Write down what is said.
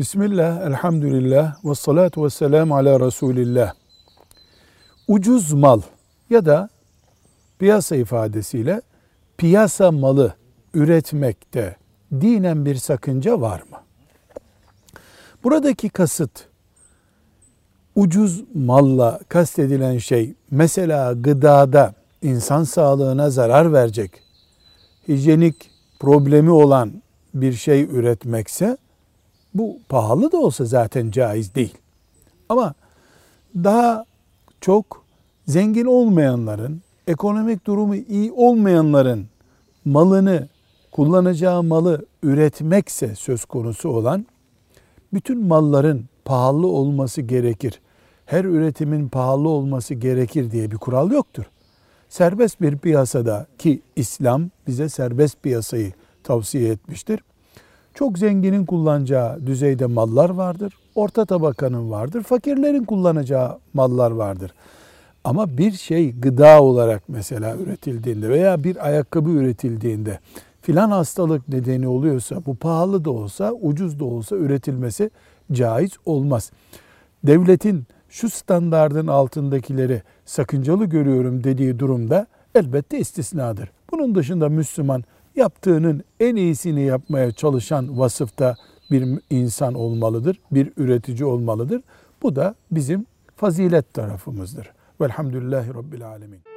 Bismillah, elhamdülillah, ve salatu ve selamu ala Resulillah. Ucuz mal ya da piyasa ifadesiyle piyasa malı üretmekte dinen bir sakınca var mı? Buradaki kasıt ucuz malla kastedilen şey mesela gıdada insan sağlığına zarar verecek, hijyenik problemi olan bir şey üretmekse bu pahalı da olsa zaten caiz değil. Ama daha çok zengin olmayanların, ekonomik durumu iyi olmayanların malını, kullanacağı malı üretmekse söz konusu olan bütün malların pahalı olması gerekir. Her üretimin pahalı olması gerekir diye bir kural yoktur. Serbest bir piyasada ki İslam bize serbest piyasayı tavsiye etmiştir. Çok zenginin kullanacağı düzeyde mallar vardır. Orta tabakanın vardır. Fakirlerin kullanacağı mallar vardır. Ama bir şey gıda olarak mesela üretildiğinde veya bir ayakkabı üretildiğinde filan hastalık nedeni oluyorsa bu pahalı da olsa ucuz da olsa üretilmesi caiz olmaz. Devletin şu standardın altındakileri sakıncalı görüyorum dediği durumda elbette istisnadır. Bunun dışında Müslüman yaptığının en iyisini yapmaya çalışan vasıfta bir insan olmalıdır, bir üretici olmalıdır. Bu da bizim fazilet tarafımızdır. Velhamdülillahi Rabbil Alemin.